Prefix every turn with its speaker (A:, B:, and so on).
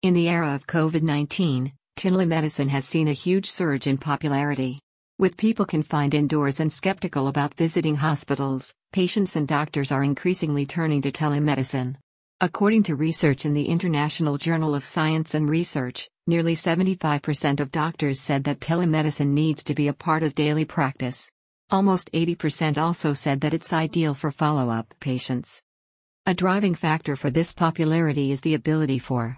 A: In the era of COVID 19, telemedicine has seen a huge surge in popularity. With people confined indoors and skeptical about visiting hospitals, patients and doctors are increasingly turning to telemedicine. According to research in the International Journal of Science and Research, nearly 75% of doctors said that telemedicine needs to be a part of daily practice. Almost 80% also said that it's ideal for follow up patients. A driving factor for this popularity is the ability for